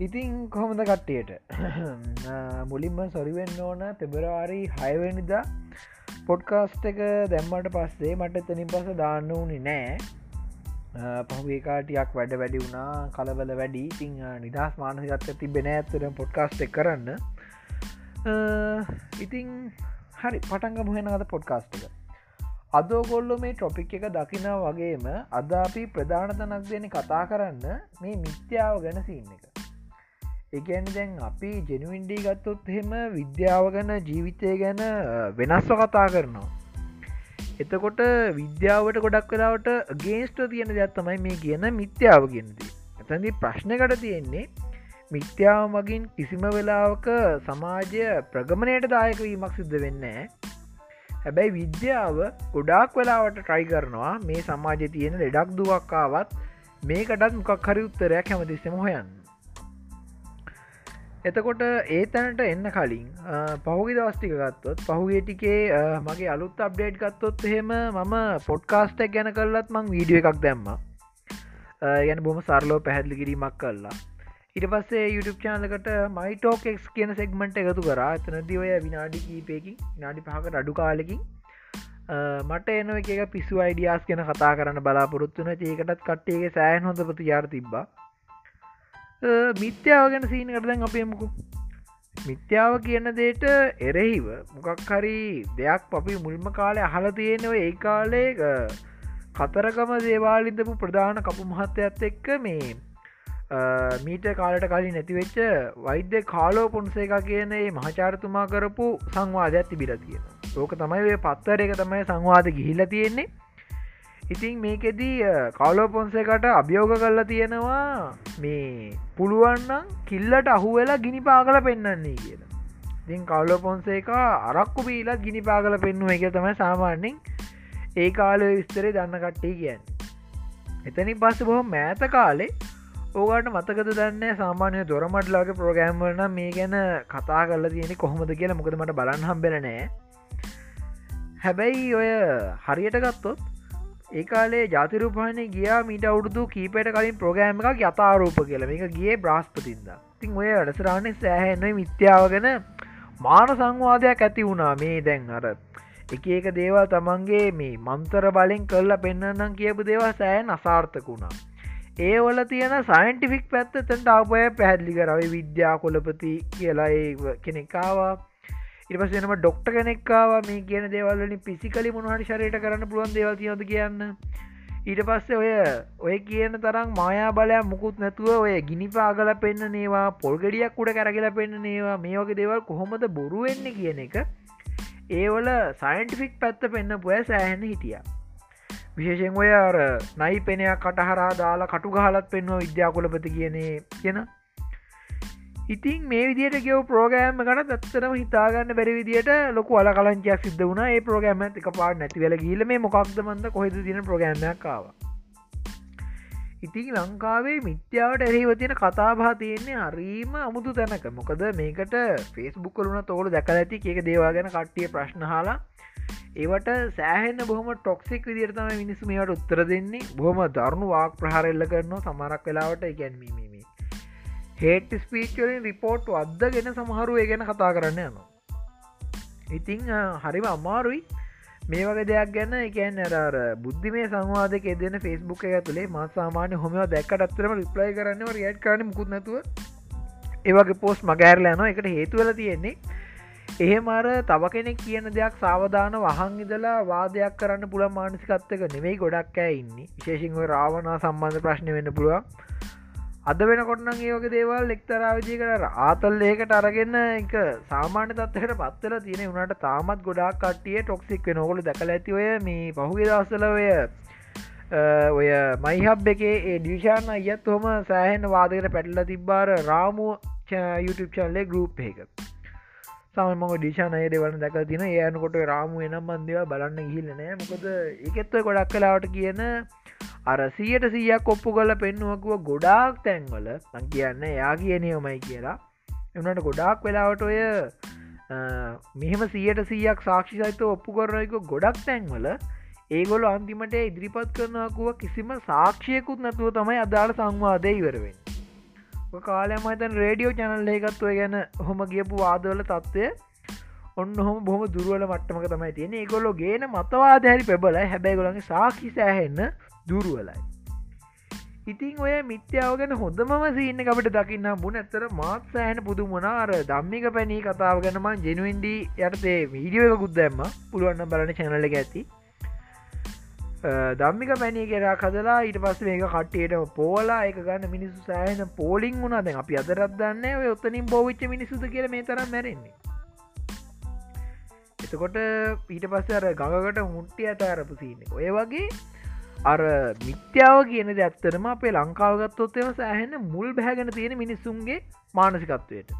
ඉතින් කොහොමද කට්ටියට? මුලින්ම සොරිවෙන්න ඕන. පෙබරවාරි හයවනිදා පොඩ්කාස්ට එක දැම්මට පස්සේ මට එතනින් පස දාන්න වුණි නෑ. පහුේකාටයක් වැඩ වැඩි වුණා. කලබල වැඩි. ඉතිං නිදහස් මානසිකත්ත තිබෙන ඇත්තර පොඩ්කාස්ට එක් කරන්න. ඉතිං හරි පටන්ග මුහෙන අද පොඩ්කාස්ට එක. අදෝගොල්ලො මේ ටොපික් එක දකිනා වගේම අද අපි ප්‍රධාන තනක් දෙන කතා කරන්න මේ මිත්‍යාව ගැන සින්න එක. එකන දැන් අපි ජෙනුවින්ඩී ගත්තොත් එහෙම විද්‍යාව ගැන ජීවිතය ගැන වෙනස්ව කතා කරනවා. එතකොට විද්‍යාවට ගොඩක් වෙලාවට ගේස්ට තියෙන දෙයක්ත්තමයි මේ කියන මිත්‍යාව ගෙන්දී ඇතැදි ප්‍රශ්නකට තියෙන්නේ මිත්‍යාව මගින් කිසිම වෙලාවක සමාජය ප්‍රගමණයට දායක වීමක් සිද්ධ වෙන්න හැබැයි විද්‍යාව ගොඩාක් වෙලාවට ට්‍රයි කරනවා මේ සමාජය තියෙන ලෙඩක් දුවක්කාවත් මේකටත් මොකක් හරි උත්තරයක් හැමතිස්සම හොයන්න. එතකොට ඒ තැනට එන්න කලින් පහුගි දවස්ටික ගත්තොත් පහුගේ ටිකේ මගේ අලුත් අප්ඩේට් ගත්තොත් එහෙම මම පොඩ්කාස්ටක් ගැන කරලත් මං වීඩිය එකක් දැම්ම. ගැන බොම සරලෝ පැහැදිලි කිරීමක් කල්ලා ඉට පස්සේ YouTube චානලකට මයිටෝකෙක්ස් කියන සෙක්මට එකතු කරා. එතනද ඔය විනාඩි කීපයකින් නාඩි පහකට අඩු කාලෙකින් මට එන එක පිස්සු අයිඩියස් ගැන කතා කරන්න බලාපොරොත්තුන ඒකටත් කට්ටේගේ සෑන් හොඳ ප්‍රතිචාර තිබ්බා. මිත්‍යාව ගැන සීන කරදැන් අපේමුකු මිත්‍යාව කියන දේට එරෙහිව මොකක් හරි දෙයක් අපි මුල්ම කාලය අහල තියෙනව ඒ කාලේ කතරකම දේවාලින්දපු ප්‍රධාන කපු මහත්තයත් එක්ක මේ මීට කාලට කලින් නැතිවෙච්ච වෛද්‍ය කාලෝ පොන්සේ එක කියන ඒ මහචාරතුමා කරපු සංවාධයක් තිබිල තියෙන ඕක තමයි පත්තර එක තමයි සංවාධ ගිහිල්ල තියෙන්නේ. ඉතින් මේකෙදී කවලෝ පොන්සේකට අභියෝග කරලා තියෙනවා මේ පුළුවන්නම් කිල්ලට අහු වෙලා ගිනි පාගල පෙන්න්නන්නේ කියලා. ඉතින් කවලෝ පොන්සේක අරක්කු පීලත් ගිනි පාගල පෙන්නුව එක තමයි සාමාන්‍යෙන් ඒ කාලය විස්තරේ දන්න කට්ටේ කියන්න. එතනි පස්ස බොහොම මෑත කාලේ ඕකට මතකද දන්න සාමානය දොරමටලාගේ ප්‍රෝගෑම්වරන මේ ගැන කතා කරලා තියෙනෙ කොහොමද කියලා මොකද මට බලන් හම්බෙනනෑ හැබැයි ඔය හරියට ගත්තොත් ඒකාලේ ජාතිරූපහන ගියා මීට අවුරුදු කීපයට කලින් ප්‍රෝගෑම එකක් යතාරූප කියල. මේක ගිය බ්‍රාස්පතින්ද තින් ඔය අඩසරාණය සෑහෙන්නයි මිත්‍යාවගෙන මාන සංවාදයක් ඇති වුණා. මේ දැන් අර එක ඒක දේවල් තමන්ගේ මේ මන්තර බලෙන් කරලා පෙන්න්නනම් කියපු දේවා සෑන් අසාර්ථක වුණා. ඒ වල තියෙන සයින්ටිෆික් පැත්ත තැන්ට අපය පැහැදිලි කරයි විද්‍යා කොලපති කියලා කෙනෙකාවා ඉරිපසනම ඩොක්ට කෙනෙක්කාව මේ කියන දේවල්ලින් පිසිකලි මොනහට ශරයට කරන්න පුළුවන් දේවල් තියොද කියන්න. ඊට පස්සේ ඔය ඔය කියන තරම් මායා බලයක් මුකුත් නැතුව ඔය ගිනි පාගල පෙන්න්න නේවා පොල්ගඩියක් උඩ කරගලා පෙන්න්න නේවා මේ වගේ දේවල් කොහොමද බොරුවෙන්න කියන එක ඒවල සයින්ටිෆික් පැත්ත පෙන්න්න පුය සෑහෙන හිටිය. විශේෂෙන් ඔය අර නයි පෙනයක් කටහරා දාලා කටු ගහලත් පෙන්වා විද්‍යාකොලපති කියනේ කියෙන ඉතින් මේ විදිට ගෙව ප්‍රෝගෑම ගන දත්තරම හිතාගන්න බැරි විදිට ලොක අල කලංචයක් සිද්ධ වුණ. ඒ ප්‍රෝගෑම එක පාට නැති වෙල ගීල මේ මොකක්ද මන්ද කොහෙද තින ප්‍රෝගෑමක්කාව ඉතින් ලංකාවේ මිත්‍යාවට එරහිව තියෙන කතාබා තියෙන්නේ හරීම අමුතු තැනක. මොකද මේකට ෆෙස්බුක් කරුණ තෝල දැක ඇති එක දේවා ගැන කට්ටිය ප්‍රශ්න හලා ඒවට සෑහෙන්න බොහම ටොක්සික් විදිරතම මිනිස් මේට උත්තර දෙන්නේ. බොහම දරුණු වාක් ප්‍රහාරෙල්ල කරනවා සමරක් වෙලාවට. ඉගැන්වීමේ හේට ස්පීච්වලින් රිපෝට් අදගෙන සමහරුව ගැන කතා කරන්න යනවා. ඉතිං හරිම අමාරුයි. මේ වගේ දෙයක් ගැන්න එකන් අර බුද්ධි මේ සංවාදක දෙන ෆෙස්බුක් එක තුළේ මසාමාන්‍ය හොම දැක්කට අත්තරම රිප්ලයි කරන්න රියට් කරන මුකුත්නතුව ඒවගේ පෝස්් මගෑරල යනවා. එකට හේතුවල තියෙන්නේ එහෙ මර තව කෙනෙක් කියන දෙයක් සාවධාන වහන් ඉදලා වාදයක් කරන්න පුළ මානසිකත්තක නෙවෙයි ගොඩක් ඇ ඉන්න. විශේෂංව රාවනා සම්බන්ධ ප්‍රශ්න වෙන්න පුළුවන්. අද වෙනකොටන ඒවගේ දේවල් එක්තරාවිදි කර ආතල් ඒකට අරගන්න එක සාමාන්‍ය තත්වයට පත්තල තියෙන වුණට තාමත් ගොඩක් කට්ටිය ටොක්සික් නොකොල දැකල ඇති ඔය මේ පහුගේ දස්සලවය ඔය මයිහබ් එකේ ඒ ඩිවිශාන අයත් හොම සෑහෙන් වාදකට පැටල්ල තිබ්බාර රාමුව YouTube චල්ලේ ගරුප් එක සමම ඩිෂානය දෙවන දැක තින ඒයනකොට රාමු එනම් මන්දව බලන්න ගිහිල්ලනෑ මොකද එකෙත්ව ගොඩක් කලාවට කියන අර සියට සීයක් කොප්පු කල පෙන්නුවකුව ගොඩාක් තැන්වල. තන් කියන්න යා කියනයමයි කියලා. එනට ගොඩාක් වෙලාවට ඔය මෙහම සියට සීයක් සාක්ෂි සහිත ඔප්පු කරනයක ගොඩක් තැන්වල ඒගොල අන්තිමට ඉදිරිපත් කරනකුව කිසිම සාක්ෂයකුත් නැතුව තමයි අදාළ සංවාදය ඉවරවෙන් කාලයමතන් රේඩියෝ චැනල් එකත්ව ගැන හොම ගියපු වාදවල තත්ත්වය ඔන්න හොම බොහම දුරුවල මට්ටමක තමයි තියෙන ගොලො ගේන මතවාදහැරි පෙබල හැබැයිගොලගේ සාකි සෑහෙන්න දුරුවලයි. ඉතින් ඔය මිත්‍යාව ගැන හොඳම සීන්න අපට දකින්න බුණ ඇත්තර මාත් සෑහන පුදු මොනාර දම්මික පැණී කතාව ගැනම ජෙනුවෙන්ඩි යටතේ වීඩියෝ එක ගුද්දැම්ම පුළුවන්න බලන චැනල එක ඇති. දම්මික පැණී කෙරා කදලා ඊට පස්ස මේක කට්ටියට පෝලා එක ගන්න මිනිස්සු සෑහන පෝලිං වුණා. දැන් අපි අදරත් දන්න ඔය ඔත්තනින් බෝවිච්ච මිනිසුද කියල මේ තරම් මැරෙන්නේ. එතකොට ඊට පස්ස අර ගඟකට මුට්ටිය අතාරපු සින්න ඔය වගේ අර මිත්‍යාව කියන ඇත්තරම අපේ ලංකාවගත්තොත්තම සෑහෙන මුල් බැහැගෙන තියෙන මිනිස්සුන්ගේ මානසිකත්වයට.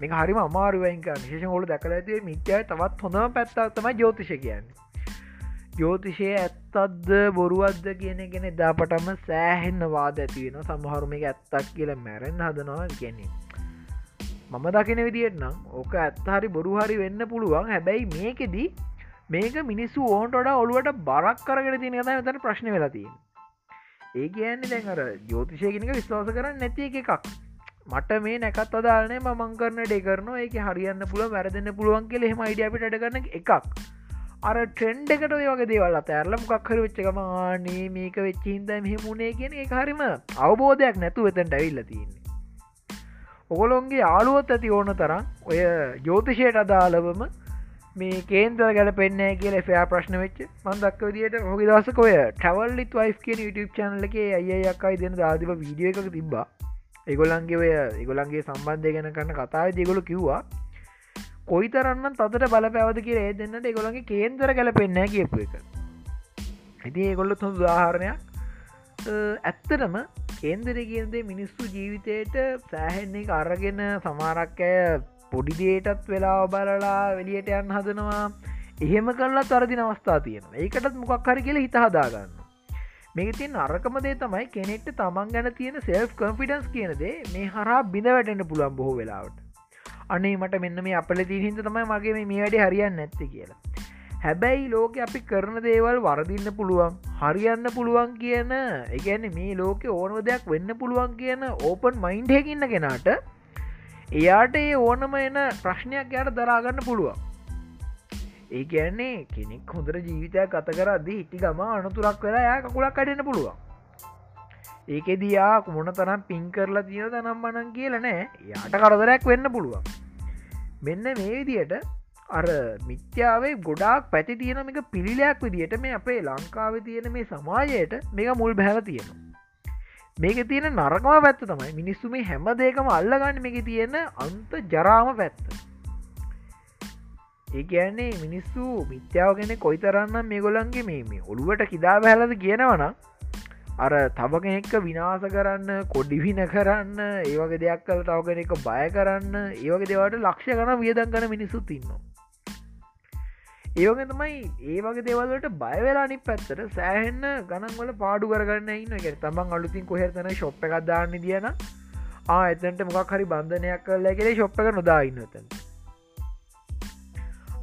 මේ හරිම අමාරුවයික විශේෂ හොල දැකල ඇතිේ මිත්‍යය තවත් හොඳම පැත්තාව තමයි ජෝතිෂ කියන්නේ. ජෝතිෂය ඇත්තත්ද බොරුවද්ද කියන ගෙන එදාපටම සෑහෙන්න වාද ඇතිවෙන සමහරුම එක ඇත්තක් කියල මැරෙන් හදනවා ගැනීම මම දකින විදිට නම් ඕක ඇත්හරි බොරු හරි වෙන්න පුළුවන්. හැබැයි මේකෙදී මේක මිනිස්සු ඕන්ටොඩ ඔළුවට බරක් කරගෙන තින ත තන ප්‍රශ්න වෙලතින් ඒ කියන්නේ දැන්ර ජෝතිෂයගෙනක විශ්වාස කරන්න නැති එකක්. මට මේ නැකත් අදාලනය මං කරන ඩෙකරන ඒක හරියන්න පුළුව වැරදන්න පුළුවන් කියල හෙම අයිඩියපිට කරන එකක්. අර ට්‍රෙන්ඩ් එකට වගේ දේවල් අතඇරලම් කක්කර වෙච්චකම ආනේ මේක වෙච්චින්ද මෙහෙමුණේ කියන එක හරිම අවබෝධයක් නැතු වෙතැන්ට ඇවිල්ල තියන්නේ. ඔගොලොන්ගේ යාලුවොත් ඇති ඕන තරම් ඔය ජෝතිෂයට අදාලවම මේ කේන්දර ගැල පෙන්නෑ කියල ෆයා ප්‍රශ්න වෙච් මන්දක් විදිට හොගි දසක ඔය ටවල්ලිත් වයිස් කියන YouTube චනල එක අය අක්කයි දෙන දාදිව වීඩිය එකක තිබ්බා. එගොලන්ගේ ඔය එගොලන්ගේ සම්බන්ධය ගැන කන්න කතාව දෙගොලු කිව්වා කොයි තරන්න තතට බල පැවද කිය ඒ දෙන්නට එගොලන්ගේ කේන්දර ගැල පෙන්නෑ කියපු එක. ඇති ඒගොල්ලොත් හොඳ උදාහරණයක්. ඇත්තටම කේන්දර කියදේ මිනිස්සු ජීවිතයට සෑහෙන්නේ අරගෙන සමාරක්කය පොඩිදේටත් වෙලා බලලා වෙලියට යන්න හදනවා. එහෙම කරලා තරදින අවස්ථා තියෙන ඒකටත් මොකක් හරි කියල හිත හදාගන්න මේක තින් අරකමදේ තමයි කෙනෙක්ට තමන් ගැන තියෙන සෙල්ෆ් කම්ෆිඩන්ස් කියනදේ මේ හරා බිඳ වැටෙන්න්න පුළන් බොහෝ වෙලාවට. අනේ මට මෙන්න මේ අපල තිහින්ද තමයි මගේ මේ වැඩි හරියන්න නැත්ත කියලා. හැබැයි ලෝක අපි කරන දේවල් වරදින්න පුළුවන් හරියන්න පුළුවන් කියන එකන මේ ලෝක ඕනව දෙයක් වෙන්න පුළුවන් කියන ඕපන් මයින්ඩයකින්න කෙනාට එයාට ඒ ඕනම එන ප්‍රශ්නයක් යට දරාගන්න පුළුවන්. ඒ කියන්නේ කෙනෙක් හොඳර ජීවිතයක් ගත කරදදි හිටි ගම අනතුරක් වෙලා යා කකුලක් කඩන්න පුළුවන්. ඒක දයා මොන තරම් පින් කරලා තිය තනම් මනන් කියලනෑ යාට කරදරයක් වෙන්න පුළුවන්. මෙන්න මේ විදියට අර මිත්‍යාවේ ගොඩාක් පැති තියෙන එක පිළිලයක් විදිට මේ අපේ ලංකාව තියෙන මේ සමාජයට මේක මුල් බැහල තියෙනවා. මේක තියෙන නරකම පැත්ත තමයි මිනිස්සු මේ හැම දේකම අල්ලගන්න මේක තියෙන අන්ත ජරාම පැත්ත. ඒ කියන්නේ මිනිස්සු මිත්‍යාව කෙනෙ කොයි තරන්න මේ ගොලන්ගේ මේ මේ ඔළුවට කිදා බැහලද කියනවන අර තව කෙනෙක්ක විනාස කරන්න කොඩිවින කරන්න ඒවගේ දෙයක් කල තව කෙනෙක බය කරන්න ඒවගේ දෙවට ලක්ෂ කන වියදන් කන මිනිස්සුත් ඉන්නවා. ඒවගේ තමයි ඒ වගේ දෙවල්ලට බයවෙලා අනි පැත්තට සෑහෙන්න ගණන්වල පාඩු කරගන්න ඉන්න. එක තමන් අලුතින් කොහෙතන ශොප් එකක් දාන්න දියන ආ එතන්ට මොකක් හරි බන්ධනයක් කරලා කෙරේ ශොප් එක නොදා ඉන්නතන්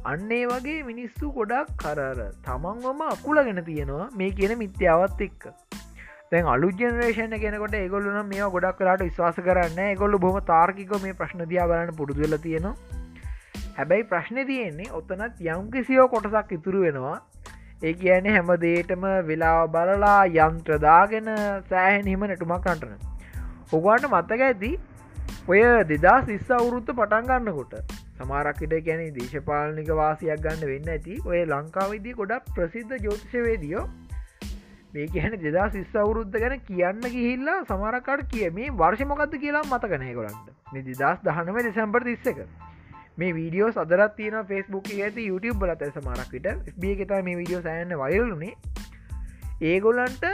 අන්නේ වගේ මිනිස්සු ගොඩක් කරර තමන්වම අකුලගෙන තියෙනවා මේ කියන මිත්‍යාවත් එක්ක. තැන් අලු ජනරේෂන කෙනකොට ඒගොල්ලුන මේ ගොඩක් කරට විශවාස කරන්න ගොල්ලු බොම තාර්කික මේ ප්‍රශ්න දියා බලන්න පුරුදුල තියෙනවා. හැබැයි ප්‍රශ්න තියෙන්නේ ඔත්තනත් යම්කිසියෝ කොටසක් ඉතුරු වෙනවා. ඒ කියන්නේ හැම දේටම වෙලා බලලා යන්ත්‍රදාගෙන සෑහෙන් හිම නැටුමක් කටන ඔගන්ට මත්තක ඇති ඔය දෙදා සිස්ස අවුරුත්ත පටන් ගන්නකොට සමාරක්කිට ගැන දේශපාලනික වාසියක් ගන්න වෙන්න ඇති ඔය ලංකාවිදී ගොඩක් ප්‍රසිද්ධ ජෝතිෂවේදියෝ මේ කියන දෙදා සිස්ස අවුරුද්ධ ගැන කියන්න ගිහිල්ලා සමරකාට කිය මේ වර්ෂමොකක්ද කියලා මතකනය කොරන්න මේ දිදස් දහනව දෙසැම්පර් තිස්සක. මේ වීඩියෝ සදරත් තියන ෆස්බුක් ඇති YouTube බලත සමාරක්විට ස්බිය එකතා මේ වීඩියෝ සෑන්න වයලුනේ ඒගොල්ලන්ට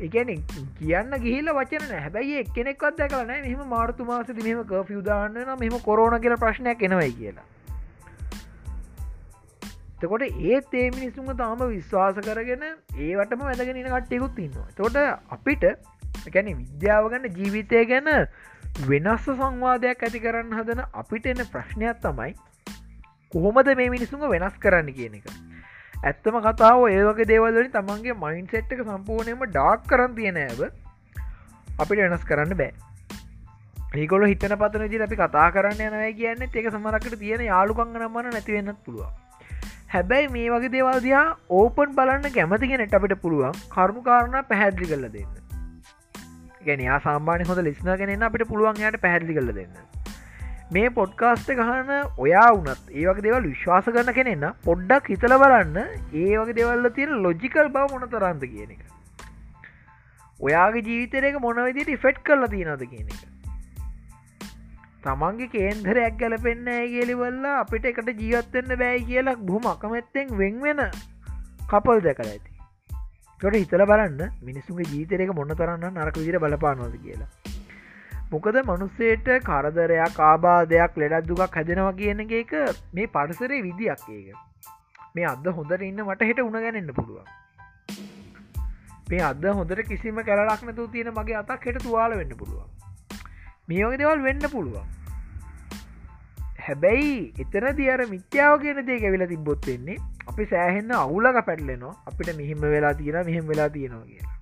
එකන කියන්න ගිහිල වචන හැබැයි එක්කෙනෙක්වත් දැකලන මෙම මාර්තු මාස මෙම කෆියදාන්න මෙම කොරෝන කියල ප්‍රශ්නයක් එනවයි කියලා. තකොට ඒත් ඒ මිනිස්සුම තාම විශ්වාස කරගෙන ඒවටම වැදගෙන කට්ටයකුත් ඉන්නවා. තොට අපිට එකැන විද්‍යාව ගන්න ජීවිතය ගැන වෙනස්ස සංවාදයක් ඇති කරන්න හදන අපිට එන ප්‍රශ්නයක් තමයි කොහොමද මේ මිනිසුම වෙනස් කරන්න කියන එක. ඇත්තම කතාව ඒවගේ දේවල්ලින් තමන්ගේ මයින් සෙට් එක සම්පූර්ණයම ඩාක් කරන්න තියෙන ඇව අපිට වෙනස් කරන්න බෑ. ඒකොල හිතන පතන ජි අපි කතා කරන්න යනය කියන්න ඒක සමරකට තියෙන යාලුකංග නම්මන නැතිවෙන්නත් පුළුවන්. හැබැයි මේ වගේ දේවල්දයා ඕපන් බලන්න කැමතිගෙනට අපිට පුළුවන් කරුණු කාරණ පැහැදිලි කල්ල දෙන්න. ගැන සාමාන්‍ය හොඳ ලිස්න ගෙනන්න අපිට පුළුවන් යට පැහැදිලි කල දෙන්න. මේ පොඩ්කාස්ට ගහන ඔයා වනත් ඒවගේ දෙවල් විශ්වාස කරන කෙනෙන්න පොඩ්ඩක් හිතල බලන්න ඒ වගේ දෙවල්ල තියෙන ලොජිකල් බව මොන තරන්ත කියන එක. ඔයාගේ ජීවිතරක මොනවිදිට ෆෙට් කරලා තියෙනද කියන එක. තමන්ගේ කේන්දරයක් ගැලපෙන්න ඇගේලිවල්ලා අපිට එකට ජීවත්වෙන්න බෑයි කියලා බොහම අකමැත්තෙන් වෙන්වෙන කපල් දැකල ඇති. කොට හිතල බලන්න මිනිස්සුගේ ජීතරක මොන්න තරන්න නරක විදිර බලපානොද කියලා. මොකද මනුස්සේට කරදරයක් ආබාධයක් ලෙඩත් දුකක් හැදෙනවා කියන එක මේ පරිසරේ විදියක් ඒක. මේ අද හොඳට ඉන්න මට හෙට උන ගැනෙන්න්න පුළුවන්. මේ අද හොඳට කිසිම කැලක් නැතු තියෙන මගේ අතක් හෙට තුවාල වෙන්න පුළුවන්. මේෝක දෙවල් වෙන්න පුළුවන්. හැබැයි එතන දියර මිත්‍යාව කියන දේ ඇවිල තිබොත් වෙන්නේ අපි සෑහෙන්න අවුලක පැටලෙනවා අපිට මෙහිම වෙලා තියෙන මෙහෙම වෙලා තියෙනවා කියලා.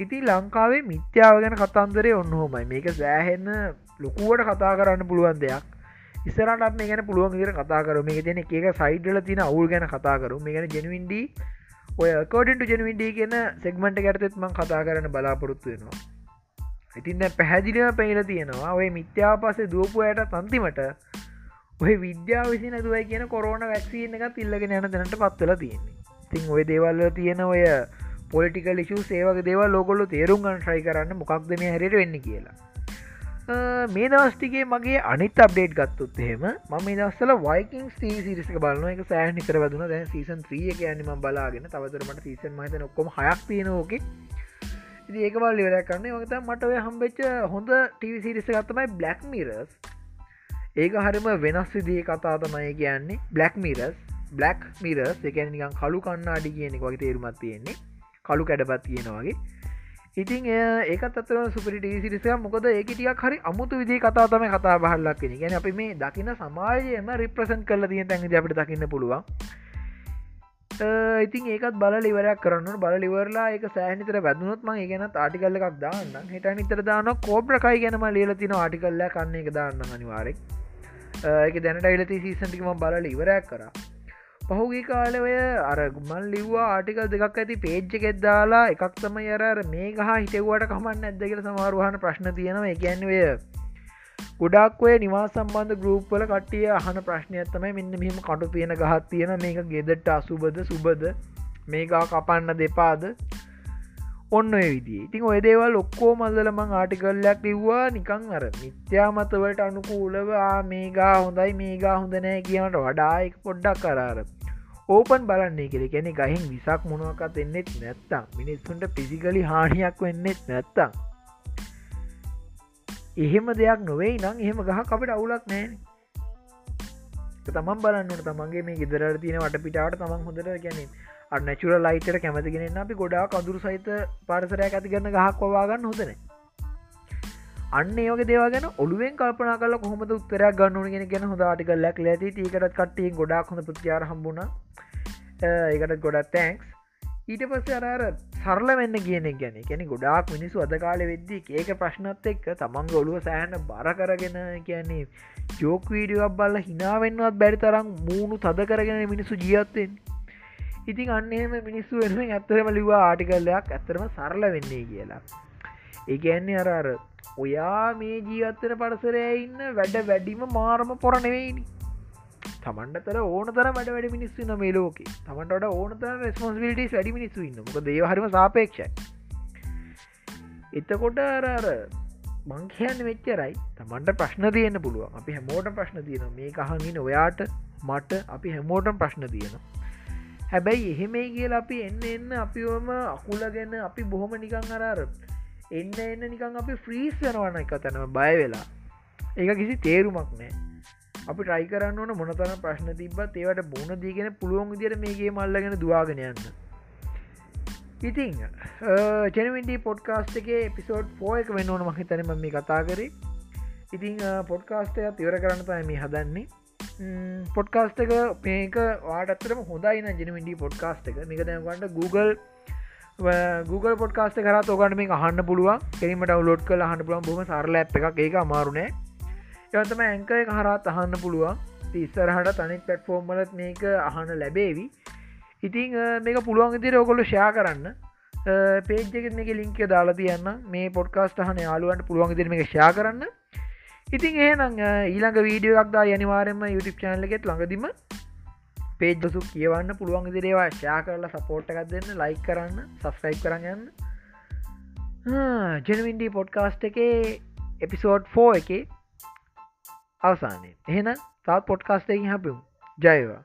ඉති ලංකාවේ මිත්‍යාව ගැන කතන්දරේ ඔන්නහොමයි මේක සෑහෙන්න ලොකුවට කතා කරන්න පුළුවන් දෙයක්. ඉස්සරට මේ ගැන පුළුවන් ඉර කතා කර මේ තියෙන එක සයිඩල තින අවුල් ගැන කතා කරු මේ ගැන ජනවින්ඩී ඔය කෝඩට ජනවින්ඩී කියන සෙක්මට ගැටතෙත්මන් කතා කරන්න බලාපොරොත්තු වෙනවා. ඉතින්න පැහැදිලිව පැහිල තියෙනවා ඔය මිත්‍යාව පසේ දුවපුයට තන්තිමට ඔය විද්‍යාව විසි නැතුවයි කියන කොරෝන වැක්සිීන එකත් ඉල්ලගෙන යන දැනට පත්වල තියෙන්නේ. තින් ඔය දේවල්ල තියෙන ඔය පොලිටිකල් ිෂු සේවක දේව ලෝකොල්ල තේරුම් ගන් ට්‍රයි කරන්න මොකක්ද මේ හැරට වෙන්න කියලා. මේ දවස්ටිගේ මගේ අනිත් අප්ඩේට් ගත්තුත් එහෙම ම දස්සල වයිකින් ස්ී සිරිසක බලන එක සෑහ නිතර වදන. දැන් සීසන් ත්‍රිය එක යන්නම බලාගෙන. තවතරමට සීසන් මහිත ඔක්කොම හයක් තියෙනෝකේ ඒකවල් ලිවරක් කරන්නේ. වගත මට ඔය හම්බෙච්ච හොඳ ටීවිසිරිස ගත්තමයි බ්ලක් මිරස් ඒක හරිම වෙනස් විදිී කතා තමයි කියන්නේ. බ්ලක් මිරස් බ්ලක් මිරස් එක නිකන් කලු කන්න අඩි කියනෙක් වගේ තේරුමත් තියෙන්නේ. කලු කැඩපත් තියෙනවාගේ ඉතින් ඒකත් අතර සුපිට සිරිස මොකද ඒකටියක් හරි අමුතු විදි කතා තම කතා බහල්ලක් කෙන ගැන අපි මේ දකින සමාජයම රිප්‍රසන් කල තිය තැන්ග අපට දකින්න පුළුවන්. ඉතින් ඒකත් බල ලිවරයක් කරන්න බල ලිවරලා එක සෑනිතර වැදනුත් ම ගැන ආටිකල්ල එකක් දාන්න හිට නිතර දාන කෝබ්‍රකයි ගැනම ලියල තින ආටිකල්ල කන්න එක දාන්න අනිවාරෙක් එක දැනට ඉලති සීසන්ටිකම බල ඉවරයක් කර. පහුගේ කාලවය අරගුමන් ලිව්වා ආටිකල් දෙකක් ඇති පේජ්ජ එකෙත් දාලා එකක් තම යර මේ ගහ හිටවට කමන්න ඇදකල සමාරුහන ප්‍රශ්න තියෙනවා. එකැන්වය ගොඩක් ඔය නිවා සම්බන්ධ ගරුප්වල කටිය අහන ප්‍රශ්නයත්තමයි මෙන්න මෙහම කටු තියෙන ගහත් තියෙන මේක ගෙදට අසුබද සුබද? මේකා කපන්න දෙපාද? ඔන්න ඔය විදි ඉතින් ඔය දේවල් ඔක්කෝ මල්දල මං ආටිකල්ලයක් ලිව්වා. නිකං අර මිත්‍යාමතවට අනුකූලව මේගා හොඳයි මේගා හොඳනෑ කියනට වඩායික පොඩ්ඩක් කරාර ඕපන් බලන්නේ කෙර කැනෙ ගහින් විසක් මොනුවකත් එන්නෙත් නැත්තම් මිනිස්සුන්ට පිසිකලි හානියක් වෙන්නෙත් නැත්තම්. එහෙම දෙයක් නොවෙයි නම් එහෙම ගහ අපිට අවුලක් නෑන. තමන් බලන්නට තමන්ගේ මේ ගෙදර තියෙන වට පිටාට තමන් හොඳට ගැන නැචුර ලයිටර කැමතිගෙන අපි ගොඩා කදුරු සහිත පාරසරයක් ඇති ගන්න ගහක් වවාගන්න හොදන අන්න ඒක දේවගෙන ඔලුවෙන් කල්පනා කල කොහොම උත්තරයක් ගන්නන ගෙන ගැන හොඳ ආටිකල්ලක් ඇති. ඒකටත් කට්ටිය ගොඩක් හොඳ ප්‍රතිාර හම්බුණ. ඒකට ගොඩත් තැන්ක්ස් ඊට පස්ස අරර සරල වෙන්න කියන ගැන. කැනෙ ගොඩාක් මිනිසු අද කාල වෙද්දී ඒක ප්‍රශ්නත් එක්ක තමන් ගොලුව සෑහන බර කරගෙන කියන්නේ ජෝක වීඩියක් බල්ල හිනාවෙන්වත් බැරි තරම් මූුණු තද කරගෙන මිනිස්සු ජීවත්තෙන් ඉතින් අන්නේම මිනිස්සු වෙනුවෙන් ඇත්තරම ලිවා ආටිකල්ලයක් ඇත්තරම සරල වෙන්නේ කියලා. ඒගැන්නේ අරර ඔයා මේ ජීවත්තන පරසරය ඉන්න වැඩ වැඩිම මාරම පොරනෙවෙයිනි තමන්ට තර ඕන තර වැඩ වැඩ මිනිස්සු න මේ ලෝක. තමන්ට ඕන තර රස්පොන්සිිලිට වැඩි මිනිස්සු ඉන්න මොක දේහරම සාපේක්ෂයි. එතකොට අරර මංකයන්න වෙච්චරයි තමන්ට ප්‍රශ්න තියන්න පුළුවන්. අපි හැමෝට ප්‍රශ්න තියෙන මේ කහගින ඔයාට මට. අපි හැමෝටම් ප්‍රශ්න තියෙනවා. හැබැයි එහෙමයි කියලා අපි එන්න එන්න අපිවම අකුලගෙන අපි බොහොම නිකං අරර එන්න එන්න නිකං අපි ෆ්‍රීස් වෙනවන එක තැනම බය වෙලා. ඒක කිසි තේරුමක් නෑ අපි ට්‍රයි කරන්න ඕන මොනතරම් ප්‍රශ්න තිබත් ඒවට බොන දීගෙන පුළුවන් විදිර මේගේ මල්ලගෙන දවාගෙන යන්න. ඉතිං චනවින්ඩී පොඩ්කාස්ට එක පිසෝඩ් ෆෝ එක වෙන්න ඕන මහිතනම මේ කතා කරේ. ඉතිං පොඩ්කාස්ටය තිවර කරන්න තයි මේ හදන්නේ. පොඩ්කාස්ට එක මේක වාටත්තරම හොඳයින ජනවින්ඩී පොඩ්කාස්ට එක. මික දැන්ගන්නට Google Google පොඩ්කාස්ට කර තෝගන්න මේ අහන්න පුළුවන්. කෙරීමට අවලෝඩ් කල අහන්න පුළුවන්. බොම සරල ඇ් එකක්. ඒක අමාරුණෑ යතම ඇංක එක හරත් අහන්න පුළුවන්. ඉස්සරහට තනික් පැට්ෆෝර්ම්මලත් මේක අහන්න ලැබේවි. ඉතිං මේක පුළුවන් ඉදිර ඔකොල්ල ෂයා කරන්න. පේජ්ජක මේක ලින්ක දාලා තියන්න. මේ පොඩ්කාස්ට හන යාලුවන්ට පුළුවන් ඉදිර මේ ෂයා කරන්න. ඉතින් ඒනම් ඊළඟ වීඩියෝක්දා යනිවාරෙන්ම YouTube චානලගෙත් ළඟදිම පේජ්දසු කියවන්න පුළුවන් දිරේවා ශා කරලා සපෝට් එකක් දෙන්න ලයි කරන්න සස්ක්‍රයි් කරගන්න ජනවින්ඩී පොඩ්කාස්ට් එකේ එපිසෝඩ් ෆෝ එක අවසානය. එහෙන තාත් පොඩ්කාස්ටයකින් හැපිමු. ජයවා